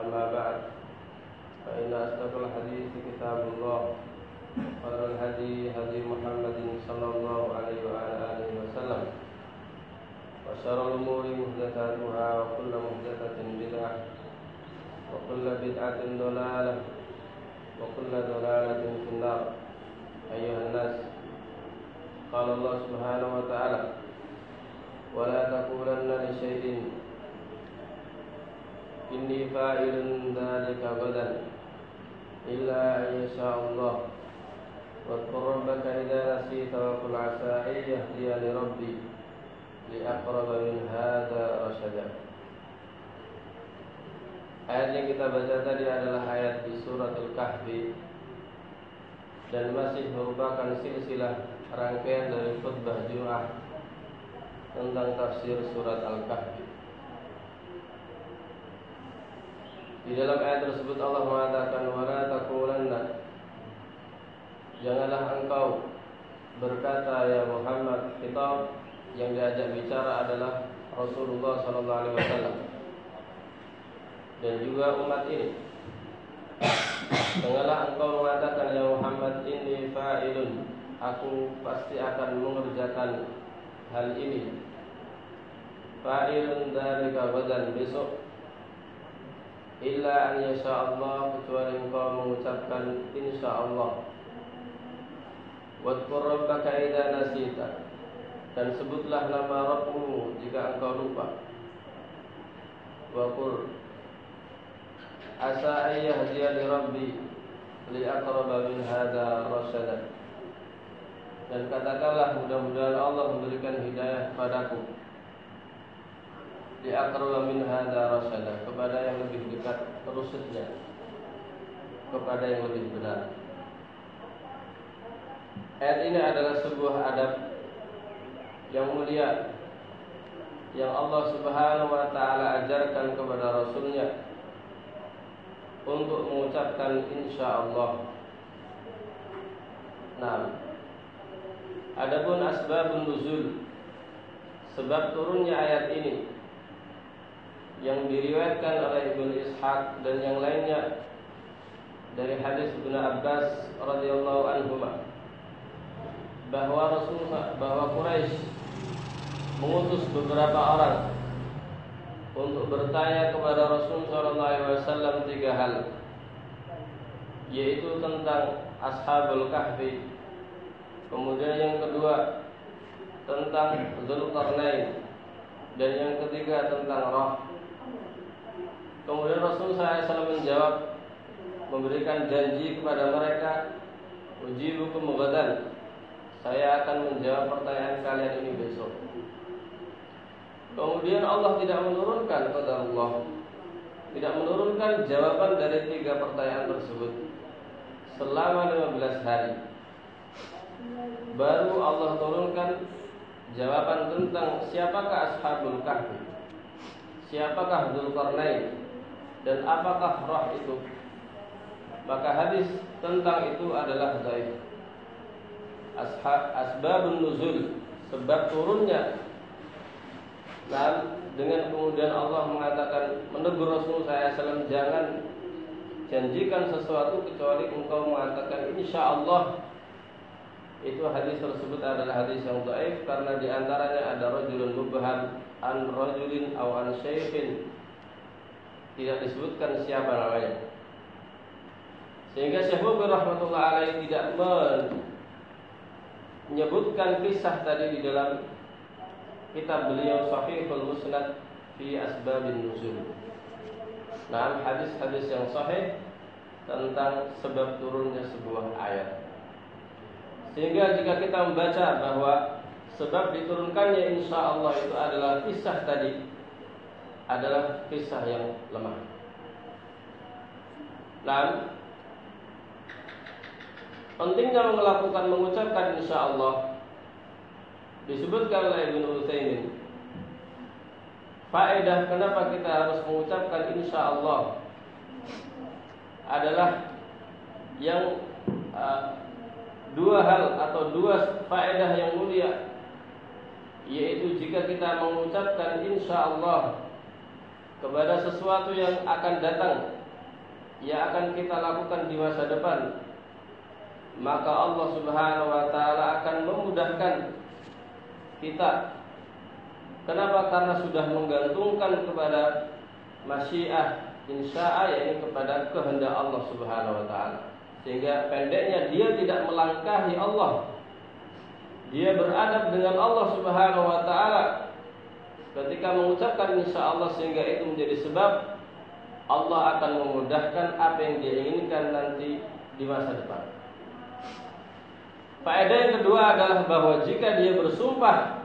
أما بعد فإن أصدق الحديث كتاب الله خير الهدي هدي محمد صلى الله عليه وعلى آله وسلم. وشر الأمور محدثاتها وكل محدثة بدعة وكل بدعة ضلالة وكل ضلالة في النار. أيها الناس قال الله سبحانه وتعالى ولا تقولن لشيء إني فاعل ذلك غدا إلا أن يشاء الله واذكر ربك إذا نسيت وقل عسى أن يهدي لربي لأقرب من هذا رشدا Ayat yang kita baca tadi adalah ayat di surat Al-Kahfi dan masih merupakan silsilah rangkaian dari khutbah Jum'ah tentang tafsir surat Al-Kahfi. Di dalam ayat tersebut Allah mengatakan wara taqulanna. Janganlah engkau berkata ya Muhammad kita yang diajak bicara adalah Rasulullah sallallahu alaihi wasallam. Dan juga umat ini. Janganlah engkau mengatakan ya Muhammad ini fa'ilun. Aku pasti akan mengerjakan hal ini. Fa'ilun dari kabadan besok illa an yasha'allah kecuali engkau mengucapkan insya Allah Wadkur Rabbaka idha nasita. Dan sebutlah nama Rabbumu jika engkau lupa. Wakur. Asa ayah dia li Rabbi Li akraba min hadha rasyadat Dan katakanlah mudah-mudahan Allah memberikan hidayah padaku liakrul min hadha rasada kepada yang lebih dekat rusudnya kepada yang lebih benar. Ayat ini adalah sebuah adab yang mulia yang Allah subhanahu wa ta'ala ajarkan kepada rasulnya untuk mengucapkan insyaallah. Nah adabun asbabun nuzul sebab turunnya ayat ini yang diriwayatkan oleh Ibnu Ishaq dan yang lainnya dari hadis Ibnu Abbas radhiyallahu anhu bahwa Rasulullah bahwa Quraisy mengutus beberapa orang untuk bertanya kepada Rasulullah SAW tiga hal yaitu tentang ashabul kahfi kemudian yang kedua tentang Zulkarnain dan yang ketiga tentang roh Kemudian Rasul saya SAW menjawab Memberikan janji kepada mereka Uji hukum kemugadan Saya akan menjawab pertanyaan kalian ini besok. Kemudian Allah tidak menurunkan kepada Allah. Tidak menurunkan jawaban dari tiga pertanyaan tersebut. Selama 15 hari. Baru Allah turunkan jawaban tentang siapakah ashabul kahfi? Siapakah Dzulkarnain? Dan apakah roh itu? Maka hadis tentang itu adalah dhaif. Asbabun nuzul, sebab turunnya dan dengan kemudian Allah mengatakan menegur Rasul saya SAW jangan janjikan sesuatu kecuali engkau mengatakan insya Allah itu hadis tersebut adalah hadis yang dhaif karena diantaranya ada rajulun mubham an rajulin aw an syekhin tidak disebutkan siapa namanya sehingga Syekh Mubir rahmatullah alaih tidak menyebutkan kisah tadi di dalam kitab beliau Sahihul Musnad fi Asbabin Nuzul. Nah, hadis-hadis yang sahih tentang sebab turunnya sebuah ayat. Sehingga jika kita membaca bahwa sebab diturunkannya insya Allah itu adalah kisah tadi adalah kisah yang lemah. Dan pentingnya melakukan mengucapkan insya Allah disebutkan oleh Ibn Utsaimin. Faedah kenapa kita harus mengucapkan insya Allah adalah yang uh, dua hal atau dua faedah yang mulia yaitu jika kita mengucapkan insya Allah kepada sesuatu yang akan datang yang akan kita lakukan di masa depan maka Allah Subhanahu wa taala akan memudahkan kita. Kenapa? Karena sudah menggantungkan kepada masyiah insya'a yaitu kepada kehendak Allah Subhanahu wa taala. Sehingga pendeknya dia tidak melangkahi Allah. Dia beradab dengan Allah Subhanahu wa taala ketika mengucapkan insya Allah sehingga itu menjadi sebab Allah akan memudahkan apa yang dia inginkan nanti di masa depan. Faedah yang kedua adalah bahwa jika dia bersumpah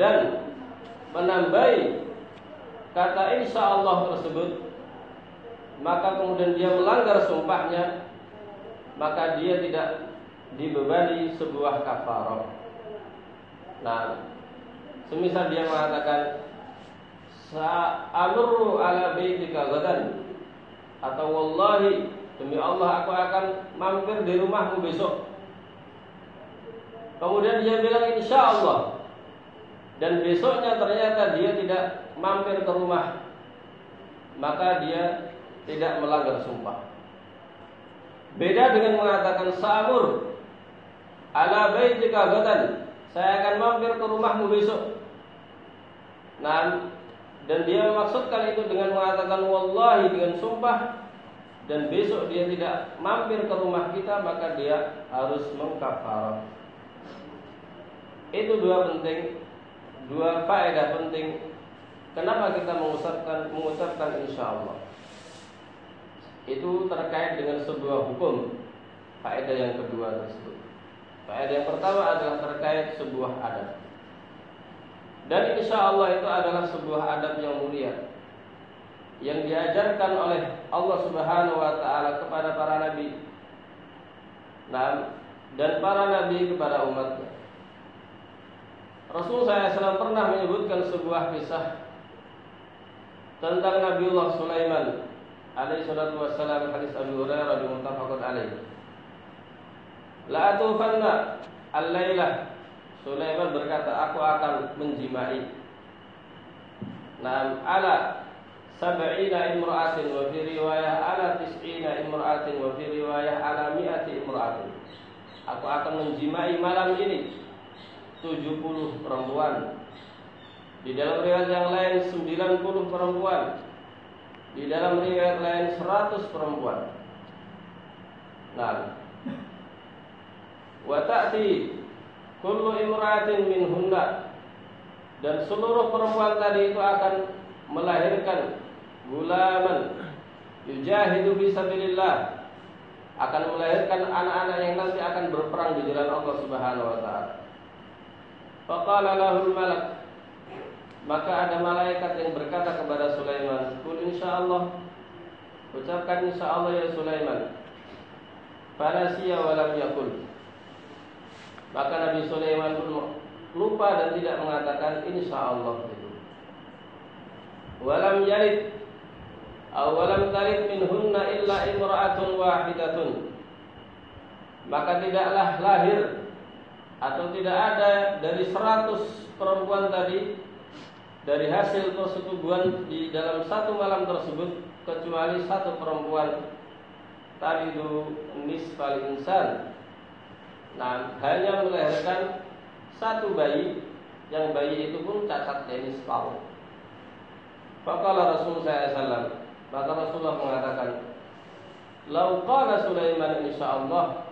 dan menambahi kata insya Allah tersebut maka kemudian dia melanggar sumpahnya maka dia tidak dibebani sebuah kafarah. Nah, semisal dia mengatakan sa'amru ala baitika gadan atau wallahi demi Allah aku akan mampir di rumahmu besok. Kemudian dia bilang insya Allah dan besoknya ternyata dia tidak mampir ke rumah maka dia tidak melanggar sumpah. Beda dengan mengatakan samur ala baitika gadan. Saya akan mampir ke rumahmu besok. Nah, dan dia memaksudkan itu dengan mengatakan wallahi dengan sumpah dan besok dia tidak mampir ke rumah kita maka dia harus mengkafarah. Itu dua penting, dua faedah penting. Kenapa kita mengucapkan mengucapkan insya Allah? itu terkait dengan sebuah hukum faedah yang kedua tersebut. Faedah yang pertama adalah terkait sebuah adab. Dan insya Allah itu adalah sebuah adab yang mulia yang diajarkan oleh Allah Subhanahu wa taala kepada para nabi. Dan para nabi kepada umatnya. Rasul SAW pernah menyebutkan sebuah kisah tentang Nabiullah Sulaiman alaihi salatu wassalam hadis Abu Hurairah muttafaqun alaih. La atufanna al-lailah Sulaiman berkata aku akan menjimai. Nam ala sab'ina imra'atin wa fi riwayah ala tis'ina imra'atin wa fi riwayah ala mi'ati imra'atin. Aku akan menjimai malam ini. 70 perempuan. Di dalam riwayat yang lain 90 perempuan. Di dalam riwayat lain 100 perempuan. Nah, wa ta'ti kullu imra'atin minhunna dan seluruh perempuan tadi itu akan melahirkan gulaman yujahidu fi sabilillah akan melahirkan anak-anak yang nanti akan berperang di jalan Allah Subhanahu wa taala. Faqala lahul malak maka ada malaikat yang berkata kepada Sulaiman, "Kul insyaallah." Ucapkan insyaallah ya Sulaiman. Fanasiya wa lam yakul. Maka Nabi Sulaiman pun lupa dan tidak mengatakan insyaallah. Itu. walam yalid awalam talid minhunna illa imra'atun wahidatun. Maka tidaklah lahir atau tidak ada dari seratus perempuan tadi dari hasil persetubuhan di dalam satu malam tersebut kecuali satu perempuan. Tadi itu nisfal insan nah hanya melahirkan satu bayi yang bayi itu pun cacat jenis kau. Faqala Rasulullah SAW Maka Rasulullah mengatakan Lau qala Sulaiman insyaallah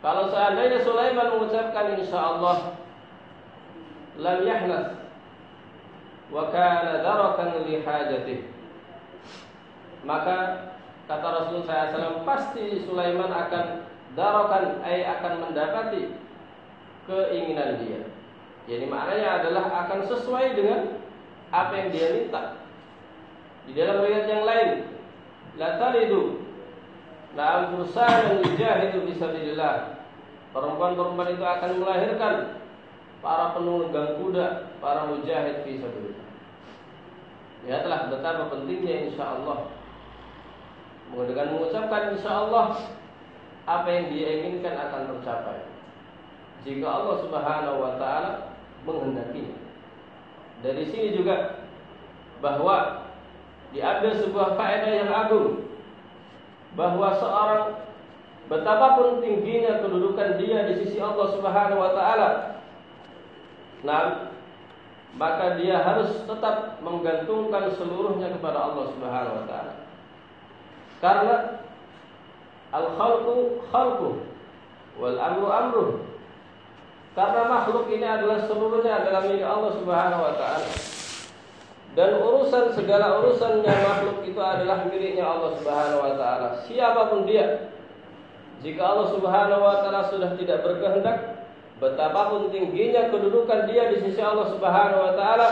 Kalau seandainya Sulaiman mengucapkan insyaallah Lam yahnas Wa kana darakan li hajatih Maka kata Rasulullah SAW Pasti Sulaiman akan Darakan ay akan mendapati Keinginan dia Jadi maknanya adalah akan sesuai dengan apa yang dia minta. Di dalam riwayat yang lain, la talidu la fursanan yujahidu fisabilillah. Perempuan-perempuan itu akan melahirkan para penunggang kuda, para mujahid fisabilillah. Lihatlah betapa pentingnya insya Allah dengan mengucapkan insya Allah apa yang dia inginkan akan tercapai. Jika Allah Subhanahu wa taala menghendakinya. Dari sini juga bahwa diambil sebuah faedah yang agung bahwa seorang betapapun tingginya kedudukan dia di sisi Allah Subhanahu wa taala nah maka dia harus tetap menggantungkan seluruhnya kepada Allah Subhanahu wa taala karena al khalqu khalqu wal amru amru karena makhluk ini adalah seluruhnya adalah milik Allah Subhanahu wa taala. Dan urusan segala urusannya makhluk itu adalah miliknya Allah Subhanahu wa taala. Siapa pun dia. Jika Allah Subhanahu wa taala sudah tidak berkehendak, betapapun tingginya kedudukan dia di sisi Allah Subhanahu wa taala,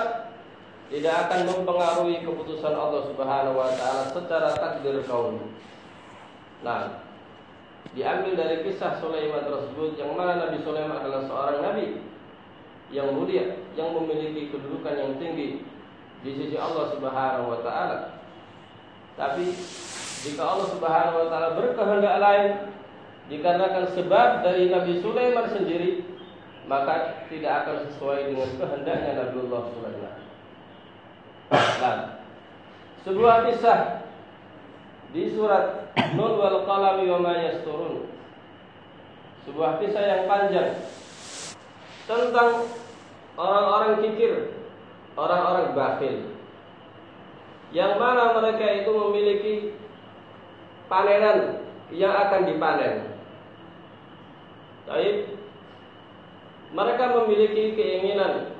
tidak akan mempengaruhi keputusan Allah Subhanahu wa taala secara takdir kaum. Nah, diambil dari kisah Sulaiman tersebut yang mana Nabi Sulaiman adalah seorang nabi yang mulia yang memiliki kedudukan yang tinggi di sisi Allah Subhanahu wa taala. Tapi jika Allah Subhanahu wa taala berkehendak lain dikarenakan sebab dari Nabi Sulaiman sendiri maka tidak akan sesuai dengan kehendaknya Nabiullah Sulaiman. Nah, sebuah kisah di surat Nun wal qalam wa ma yasturun. Sebuah kisah yang panjang tentang orang-orang kikir, orang-orang bakhil. Yang mana mereka itu memiliki panenan yang akan dipanen. Baik. Mereka memiliki keinginan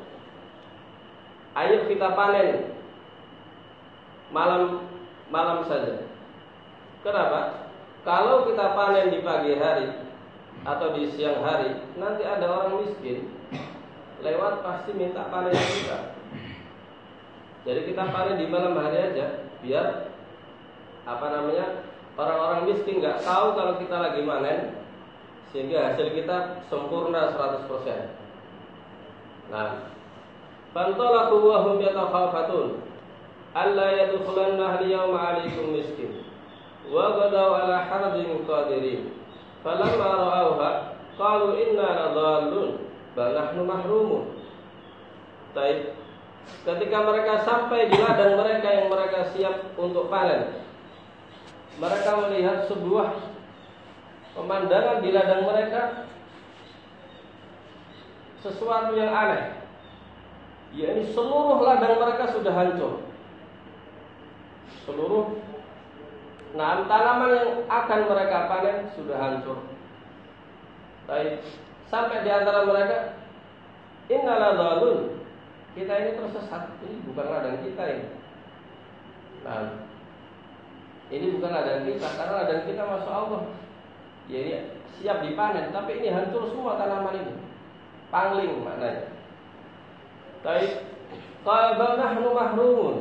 ayo kita panen malam malam saja. Kenapa? Kalau kita panen di pagi hari atau di siang hari, nanti ada orang miskin lewat pasti minta panen kita. Jadi kita panen di malam hari aja, biar apa namanya orang-orang miskin nggak tahu kalau kita lagi panen, sehingga hasil kita sempurna 100%. Nah, fantalaku wa hum yatakhafatun alla yadkhulanna al-yawma 'alaykum miskin gadaw ala harbin qadirin falamma ra'awha qalu inna ladallun bal nahnu mahrumun Taib. Ketika mereka sampai di ladang mereka yang mereka siap untuk panen, mereka melihat sebuah pemandangan di ladang mereka sesuatu yang aneh. yakni seluruh ladang mereka sudah hancur. Seluruh Nah, tanaman yang akan mereka panen sudah hancur. Baik. Sampai di antara mereka innaladzalun. Kita ini tersesat. Ini bukan ladang kita ini. Nah, ini bukan ladang kita karena ladang kita masuk Allah. Ini siap dipanen, tapi ini hancur semua tanaman ini. Pangling maknanya. Baik. Kalau nahnu mahrumun.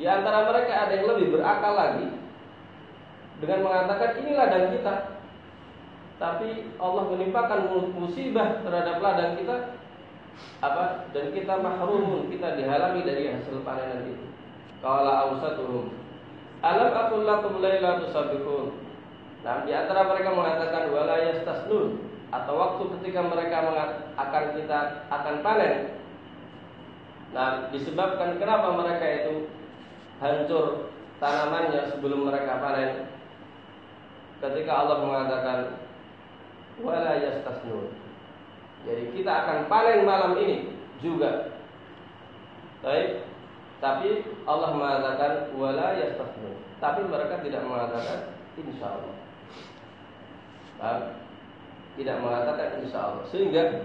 Di antara mereka ada yang lebih berakal lagi dengan mengatakan ini ladang kita. Tapi Allah menimpakan musibah terhadap ladang kita apa? Dan kita mahrumun kita dihalangi dari hasil panenan itu. Qala awsatuhum alam aqul lakum laila tusabbihun? Nah di antara mereka mengatakan wala yastasnun. Atau waktu ketika mereka akan kita akan panen. Nah disebabkan kenapa mereka itu hancur tanamannya sebelum mereka panen ketika Allah mengatakan wala yastasnun jadi kita akan panen malam ini juga. Baik. Tapi Allah mengatakan wala yastasnu. Tapi mereka tidak mengatakan insya Allah. Baik. Tidak mengatakan insya Allah. Sehingga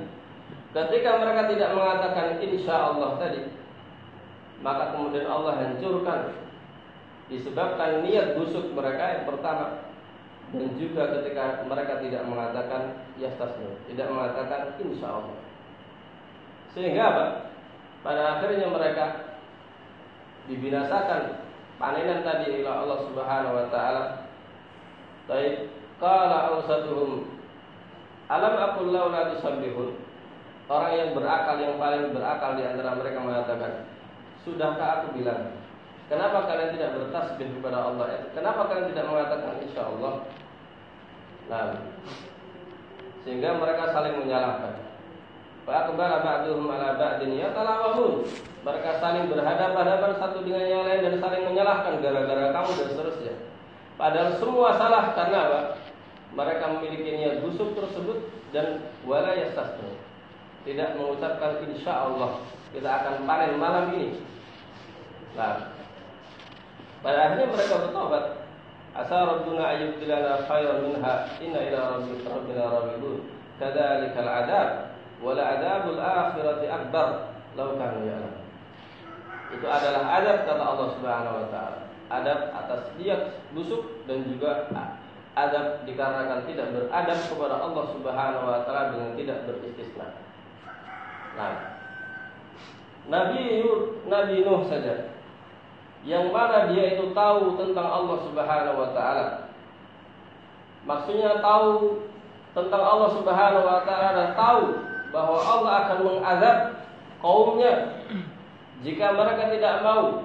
ketika mereka tidak mengatakan insya Allah tadi, maka kemudian Allah hancurkan disebabkan niat busuk mereka yang pertama dan juga ketika mereka tidak mengatakan yastasnu, tidak mengatakan insya Allah. Sehingga apa? Pada akhirnya mereka dibinasakan panenan tadi Allah Subhanahu wa taala. Baik, qala awsaduhum alam aqul la tusabbihun. Orang yang berakal yang paling berakal di antara mereka mengatakan, "Sudahkah aku bilang Kenapa kalian tidak bertasbih kepada Allah? Kenapa kalian tidak mengatakan insya Allah? Nah, sehingga mereka saling menyalahkan. Fa'aqbala ba'duhum ala ba'din yatalawahun. Mereka saling berhadapan-hadapan satu dengan yang lain dan saling menyalahkan gara-gara kamu dan seterusnya. Padahal semua salah karena apa? Mereka memiliki niat busuk tersebut dan wala yastasnu. Tidak mengucapkan insya Allah kita akan panen malam ini. Nah, pada akhirnya mereka bertobat. Asa Rabbuna ayyubdilana khairan minha Inna ila rabbina rabbidun Kadhalika al-adab Wala adabul akhirati akbar. Lau kanu ya'lam. Itu adalah adab kata Allah subhanahu wa ta'ala. Adab atas dia busuk dan juga adab dikarenakan tidak beradab kepada Allah Subhanahu wa taala dengan tidak beristisna. Nah, Nabi Nabi Nuh saja yang mana dia itu tahu tentang Allah Subhanahu wa taala. Maksudnya tahu tentang Allah Subhanahu wa taala tahu bahwa Allah akan mengazab kaumnya jika mereka tidak mau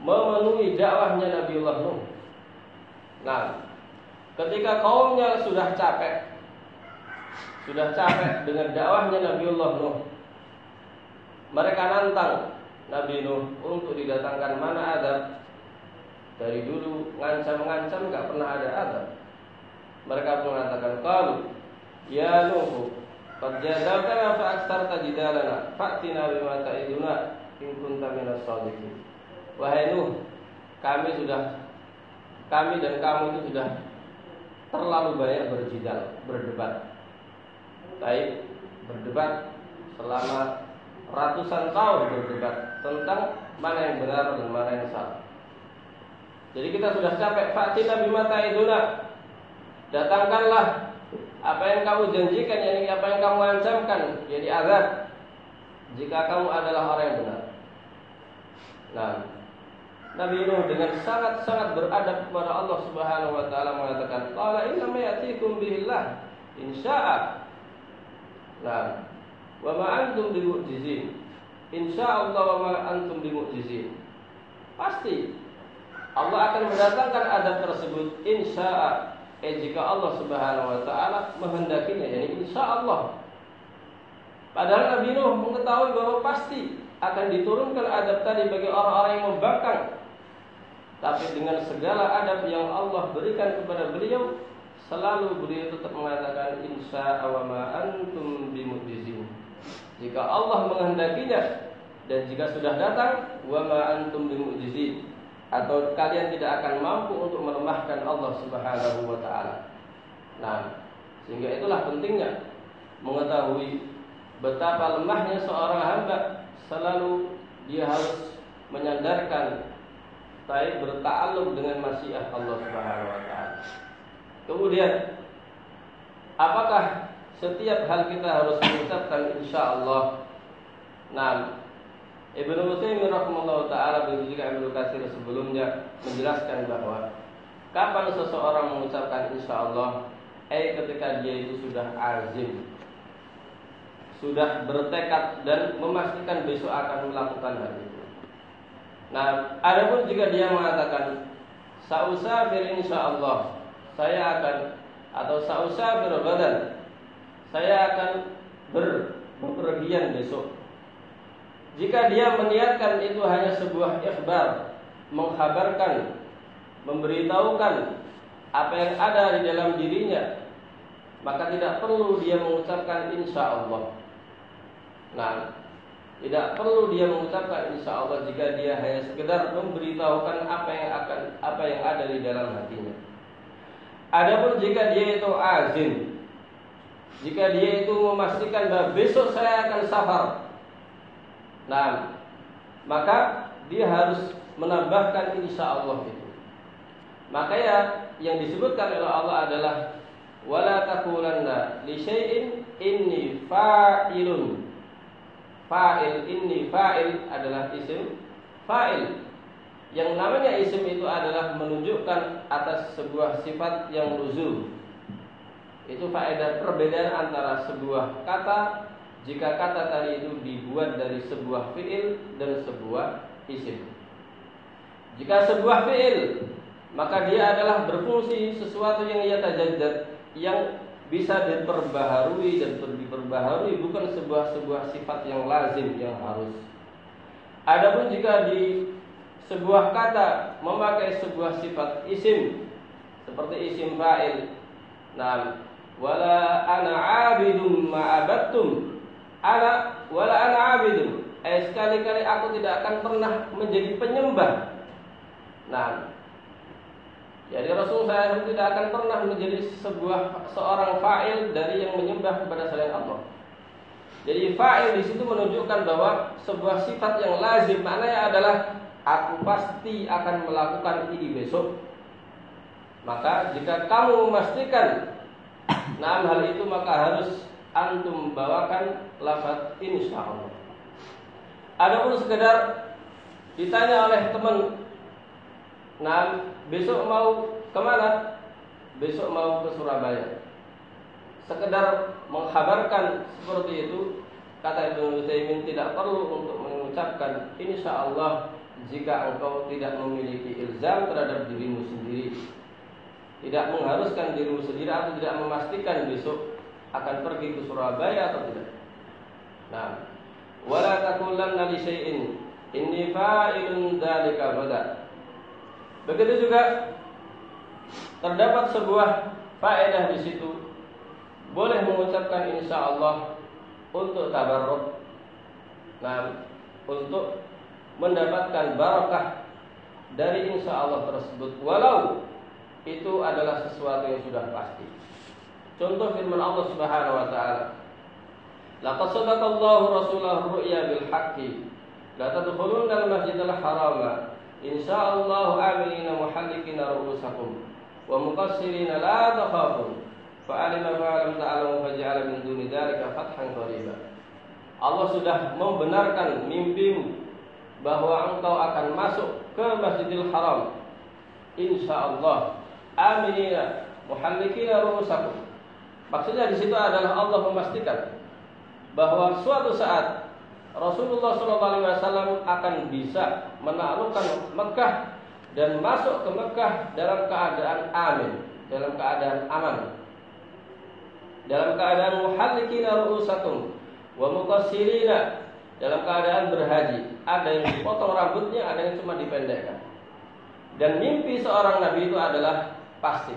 memenuhi dakwahnya Nabiullah Nuh. Nah, ketika kaumnya sudah capek sudah capek dengan dakwahnya Nabiullah Nuh, mereka nantang Nabi Nuh untuk didatangkan mana adab? Dari dulu ngancam-ngancam nggak pernah ada adab. Mereka mengatakan kalau ya Nuh qad jadaltana fa aksarta jidalana fa'tina bima ta'iduna in kunta minas shadiqin wahai Nuh kami sudah kami dan kamu itu sudah terlalu banyak berjidal berdebat. Baik berdebat selama ratusan tahun berdebat tentang mana yang benar dan mana yang salah. Jadi kita sudah capek. Fatina bimata iduna. Datangkanlah apa yang kamu janjikan, yakni apa yang kamu ancamkan, jadi azab. Jika kamu adalah orang yang benar. Nah, Nabi Nuh dengan sangat-sangat beradab kepada Allah Subhanahu wa taala mengatakan, "Qala inna ma ya'tikum bihillah insya'a." Nah, wa ma antum bimu'jizin. Insyaallah wa ma antum bimu'jizin. Pasti Allah akan mendatangkan adab tersebut insya'a eh jika Allah Subhanahu wa taala menghendakinya yani insyaallah. Padahal Nabi Nuh mengetahui bahwa pasti akan diturunkan adab tadi bagi orang-orang yang membangkang. Tapi dengan segala adab yang Allah berikan kepada beliau, selalu beliau tetap mengatakan insya wa ma antum bimu'jizin. Jika Allah menghendakinya dan jika sudah datang wa ma antum atau kalian tidak akan mampu untuk melemahkan Allah Subhanahu wa taala. Nah, sehingga itulah pentingnya mengetahui betapa lemahnya seorang hamba selalu dia harus menyandarkan baik bertakluk dengan masyiah Allah Subhanahu wa taala. Kemudian apakah setiap hal kita harus mengucapkan insya Allah. Nah, Ibnu Utsaimin rahimahullah taala begitu juga Ibnu Katsir sebelumnya menjelaskan bahwa kapan seseorang mengucapkan insya Allah, eh ketika dia itu sudah azim, sudah bertekad dan memastikan besok akan melakukan hal itu. Nah, adapun jika dia mengatakan sausafir insyaallah, saya akan atau sausafir badan, saya akan ber bepergian besok. Jika dia meniatkan itu hanya sebuah ikhbar, mengkhabarkan, memberitahukan apa yang ada di dalam dirinya, maka tidak perlu dia mengucapkan insya Allah. Nah, tidak perlu dia mengucapkan insya Allah jika dia hanya sekedar memberitahukan apa yang akan apa yang ada di dalam hatinya. Adapun jika dia itu azim, jika dia itu memastikan bahwa besok saya akan safar, nah maka dia harus menambahkan insya Allah itu. Maka ya yang disebutkan oleh Allah adalah wala taqulanna li syai'in inni fa'ilun. Fa'il ini fa'il adalah isim fa'il. Yang namanya isim itu adalah menunjukkan atas sebuah sifat yang luzum itu faedah perbedaan antara sebuah kata jika kata tadi itu dibuat dari sebuah fi'il dan sebuah isim jika sebuah fi'il maka dia adalah berfungsi sesuatu yang ia tajaddad yang bisa diperbaharui dan diperbaharui bukan sebuah sebuah sifat yang lazim yang harus. Adapun jika di sebuah kata memakai sebuah sifat isim seperti isim fa'il. Nah, wala ana 'abidun ma'abattum. Ana wala ana 'abidun. Eh sekali-kali aku tidak akan pernah menjadi penyembah. Nah, jadi Rasul saya tidak akan pernah menjadi sebuah seorang fa'il dari yang menyembah kepada selain Allah. Jadi fa'il di situ menunjukkan bahwa sebuah sifat yang lazim maknanya adalah aku pasti akan melakukan ini besok. Maka jika kamu memastikan nah hal itu maka harus antum bawakan lafaz insya Allah. Adapun sekedar ditanya oleh teman Nah, besok mau ke mana? Besok mau ke Surabaya. Sekedar menghabarkan seperti itu, kata Ibnu Utsaimin tidak perlu untuk mengucapkan insya Allah jika engkau tidak memiliki ilzam terhadap dirimu sendiri. Tidak mengharuskan dirimu sendiri atau tidak memastikan besok akan pergi ke Surabaya atau tidak. Nah, wala taqulanna li syai'in inni fa'ilun dzalika bada. Begitu juga terdapat sebuah faedah di situ. Boleh mengucapkan insya Allah untuk tabarruk. Nah, untuk mendapatkan barakah dari insya Allah tersebut. Walau itu adalah sesuatu yang sudah pasti. Contoh firman Allah Subhanahu wa taala. Laqad sadaqallahu rasulahu ru'ya bil haqqi. La tadkhulunna al-masjidal harama insyaallah amilina muhallikina ru'usakum wa muqassirina la takhafun fa'alima ma lam ta'lamu faj'ala min duni dzalika fathan qariba Allah sudah membenarkan mimpimu bahwa engkau akan masuk ke Masjidil Haram insyaallah aminina muhallikina ru'usakum maksudnya di situ adalah Allah memastikan bahwa suatu saat Rasulullah SAW akan bisa menaklukkan Mekah dan masuk ke Mekah dalam keadaan amin, dalam keadaan aman. Dalam keadaan muhallikina ru'usakum wa muqassirina dalam keadaan berhaji. Ada yang dipotong rambutnya, ada yang cuma dipendekkan. Dan mimpi seorang nabi itu adalah pasti.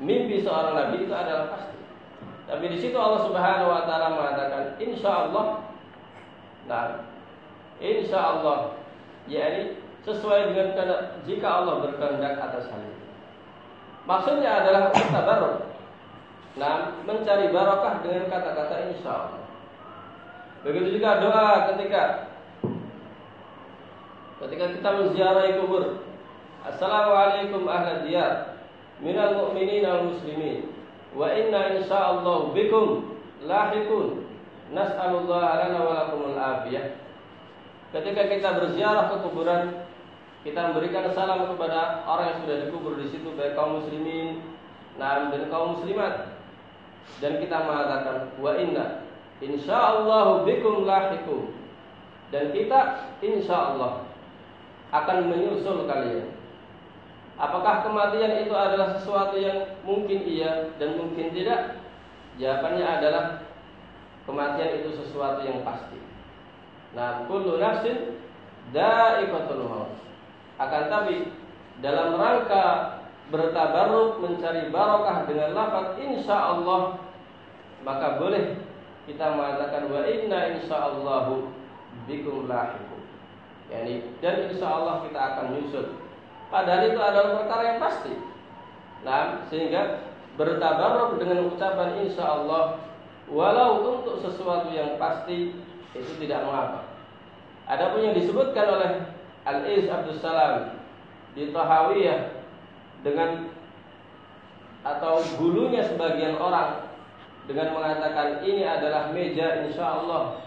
Mimpi seorang nabi itu adalah pasti. Tapi di situ Allah Subhanahu wa taala mengatakan, "Insya Allah Nah, insya Allah, yakni sesuai dengan jika Allah berkehendak atas hal itu. Maksudnya adalah kita baru. Nah, mencari barokah dengan kata-kata insya Allah. Begitu juga doa ketika ketika kita menziarahi kubur. Assalamualaikum ahla diyar minal mu'minin al muslimin wa inna insyaallah bikum lahikun Nas'alullah lana wa lakumul afiyah. Ketika kita berziarah ke kuburan, kita memberikan salam kepada orang yang sudah dikubur di situ baik kaum muslimin, nah dan kaum muslimat. Dan kita mengatakan wa inna insyaallah bikum lahiqun. Dan kita insyaallah akan menyusul kalian. Apakah kematian itu adalah sesuatu yang mungkin iya dan mungkin tidak? Jawabannya adalah kematian itu sesuatu yang pasti. Nah, kullu nafsin da'iqatul maut. Akan tapi dalam rangka bertabarruk mencari barokah dengan lafaz insyaallah maka boleh kita mengatakan wa inna insyaallahu bikum lahiqun. Yani dan insyaallah kita akan menyusul Padahal itu adalah perkara yang pasti. Nah, sehingga bertabarruk dengan ucapan insya Allah walau untuk sesuatu yang pasti itu tidak mengapa. Adapun yang disebutkan oleh Al-Is Abdul Salam di Tahawiyah dengan atau bulunya sebagian orang dengan mengatakan ini adalah meja insya Allah,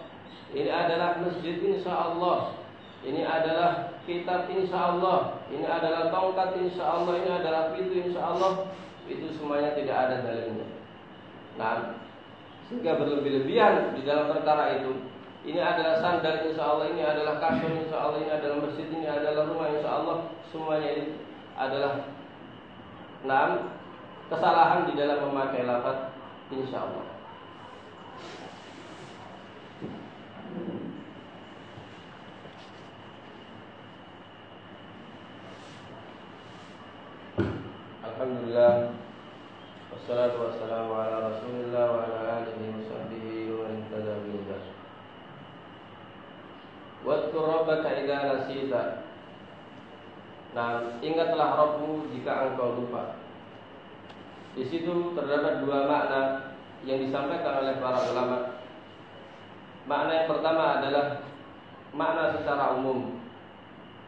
ini adalah masjid insya Allah, ini adalah kitab insya Allah, ini adalah tongkat insya Allah, ini adalah pintu insya Allah, itu semuanya tidak ada dalilnya. Nah, sehingga berlebih-lebihan di dalam perkara itu. Ini adalah sandal insya Allah, ini adalah kasur insya Allah, ini adalah masjid, ini adalah rumah insya Allah. Semuanya ini adalah enam kesalahan di dalam memakai lafaz insya Allah. Wa ala alihi wa sahbihi wa man tada bihudah Wadkur rabbaka idha nasita Nah, ingatlah Rabbu jika engkau lupa. Di situ terdapat dua makna yang disampaikan oleh para ulama. Makna yang pertama adalah makna secara umum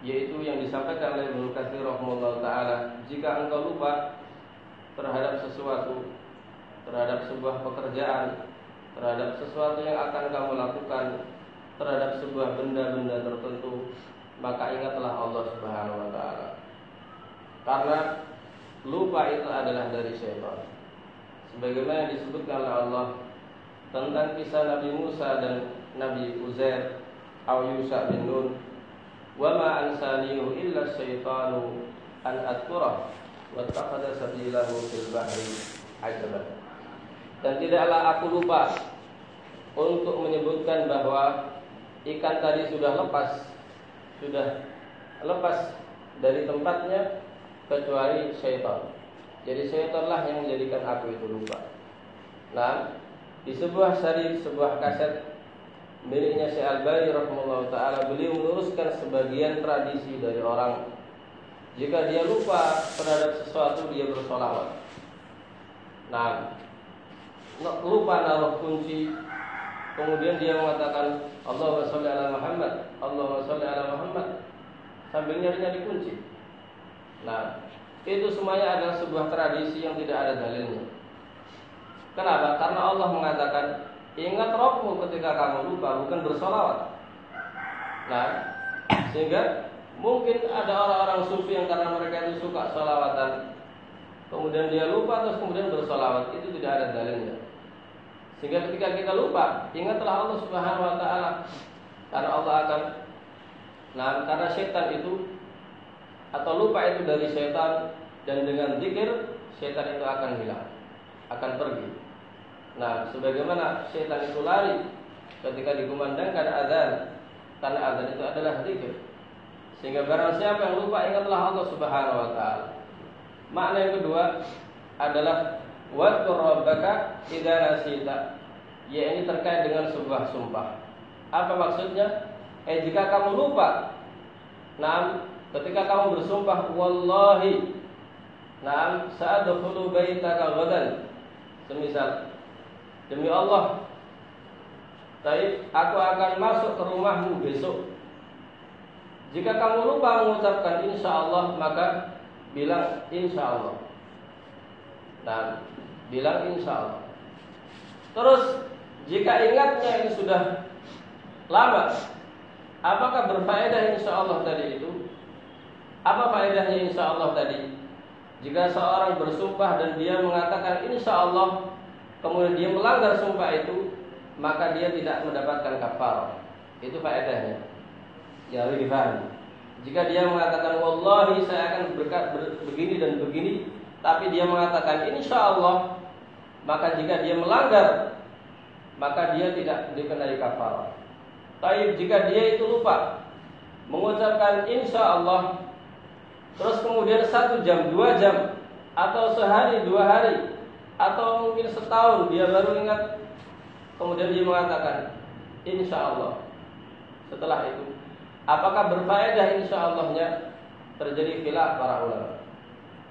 yaitu yang disampaikan oleh Ibnu Katsir taala jika engkau lupa terhadap sesuatu, terhadap sebuah pekerjaan, terhadap sesuatu yang akan kamu lakukan, terhadap sebuah benda-benda tertentu, maka ingatlah Allah Subhanahu wa taala. Karena lupa itu adalah dari syaitan. Sebagaimana disebutkan oleh Allah tentang kisah Nabi Musa dan Nabi Uzair atau Yusa bin Nun, "Wa ma illa syaitanu an sabilahu fil bahri. Dan tidaklah aku lupa untuk menyebutkan bahwa ikan tadi sudah lepas, sudah lepas dari tempatnya kecuali syaitan. Jadi syaitanlah yang menjadikan aku itu lupa. Nah, di sebuah sari sebuah kaset miliknya Syekh Al-Albani taala beliau meluruskan sebagian tradisi dari orang jika dia lupa terhadap sesuatu dia bersolawat. Nah, lupa naruh kunci, kemudian dia mengatakan Allah sholli ala Muhammad, Allah sholli ala Muhammad sambil nyari-nyari kunci. Nah, itu semuanya adalah sebuah tradisi yang tidak ada dalilnya. Kenapa? Karena Allah mengatakan Ingat Robmu ketika kamu lupa, bukan bersolawat. Nah, sehingga mungkin ada orang-orang sufi yang karena mereka itu suka solawatan, kemudian dia lupa terus kemudian bersolawat, itu tidak ada dalilnya. Sehingga ketika kita lupa, ingatlah Allah Subhanahu Wa Taala, karena Allah akan, nah karena setan itu atau lupa itu dari setan dan dengan zikir setan itu akan hilang, akan pergi. Nah, sebagaimana syaitan itu lari ketika dikumandangkan azan, karena azan itu adalah zikir. Sehingga barang siapa yang lupa ingatlah Allah Subhanahu wa taala. Makna yang kedua adalah wadkur rabbaka idza nasita. Ya ini terkait dengan sebuah sumpah. Apa maksudnya? Eh jika kamu lupa, nah ketika kamu bersumpah wallahi Naam sa'adkhulu baitaka ghadan. Semisal Demi Allah Taib, aku akan masuk ke rumahmu besok Jika kamu lupa mengucapkan insya Allah Maka bilang insya Allah Dan bilang insya Allah Terus jika ingatnya ini sudah lama Apakah berfaedah insya Allah tadi itu? Apa faedahnya insya Allah tadi? Jika seorang bersumpah dan dia mengatakan insya Allah kemudian dia melanggar sumpah itu, maka dia tidak mendapatkan kafar. Itu faedahnya. Ya lebih. Jika dia mengatakan wallahi saya akan berkat begini dan begini, tapi dia mengatakan insya Allah, maka jika dia melanggar, maka dia tidak dikenai kafar. Tapi jika dia itu lupa mengucapkan insya Allah, terus kemudian satu jam, dua jam, atau sehari, dua hari, atau mungkin setahun dia baru ingat Kemudian dia mengatakan Insya Allah Setelah itu Apakah berfaedah insya Allahnya Terjadi khilaf para ulama?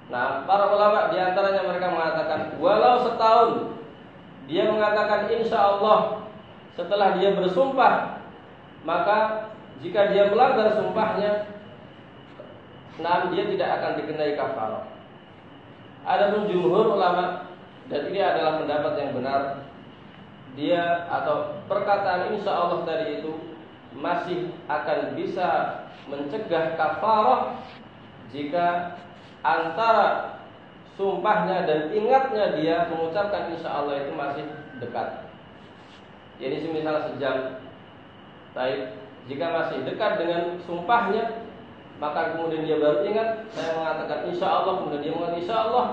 Nah para ulama di antaranya mereka mengatakan Walau setahun Dia mengatakan insya Allah Setelah dia bersumpah Maka jika dia melanggar sumpahnya Nah dia tidak akan dikenai kafarah. Adapun jumhur ulama dan ini adalah pendapat yang benar dia atau perkataan insya Allah tadi itu masih akan bisa mencegah kafarah jika antara sumpahnya dan ingatnya dia mengucapkan insya Allah itu masih dekat. Jadi misalnya sejam, baik jika masih dekat dengan sumpahnya, maka kemudian dia baru ingat saya mengatakan insya Allah, kemudian dia mengatakan insya Allah,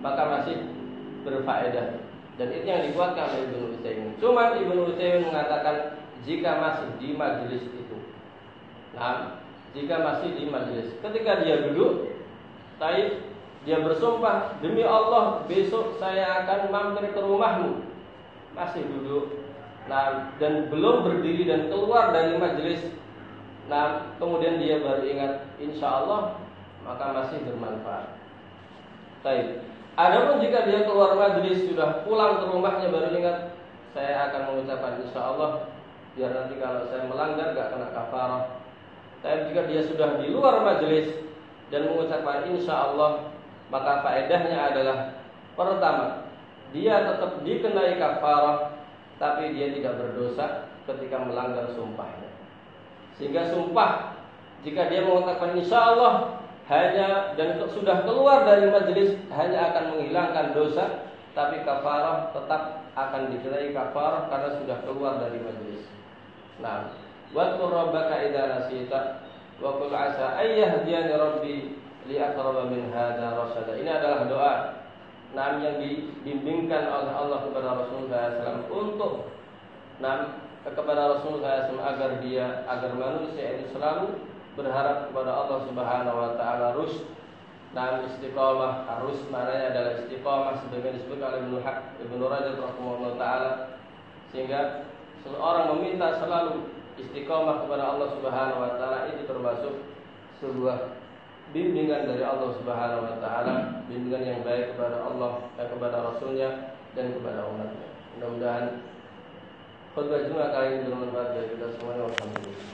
maka masih berfaedah. Dan itu yang dikuatkan oleh Ibnu Utsaimin. Cuma Ibnu Utsaimin mengatakan jika masih di majelis itu. Nah, jika masih di majelis. Ketika dia duduk, Taib dia bersumpah demi Allah besok saya akan mampir ke rumahmu. Masih duduk. Nah, dan belum berdiri dan keluar dari majelis. Nah, kemudian dia baru ingat, insya Allah maka masih bermanfaat. Taib. Adapun jika dia keluar majelis sudah pulang ke rumahnya baru ingat saya akan mengucapkan insya Allah biar nanti kalau saya melanggar gak kena kafarah. Tapi jika dia sudah di luar majelis dan mengucapkan insya Allah maka faedahnya adalah pertama dia tetap dikenai kafarah tapi dia tidak berdosa ketika melanggar sumpahnya. Sehingga sumpah jika dia mengatakan insya Allah hanya dan sudah keluar dari majelis hanya akan menghilangkan dosa tapi kafarah tetap akan dikenai kafarah karena sudah keluar dari majelis. Nah, wa rabbaka idza nasita wa qul asa ayyahdiyani rabbi li aqrab min hadza rasada. Ini adalah doa nah yang dibimbingkan oleh Allah kepada Rasulullah SAW untuk nah kepada Rasulullah SAW agar dia agar manusia itu selalu berharap kepada Allah Subhanahu wa taala. Rus dan istiqamah harus maknanya adalah istiqamah sebagaimana disebut oleh Ibnu Haq Ibnu Rajab rahimahullah taala. Sehingga seseorang meminta selalu istiqamah kepada Allah Subhanahu wa taala itu termasuk sebuah bimbingan dari Allah Subhanahu wa taala, bimbingan yang baik kepada Allah dan kepada Rasulnya dan kepada umatnya. Mudah-mudahan khutbah Jumat kali ini bermanfaat bagi kita semuanya. Alhamdulillah.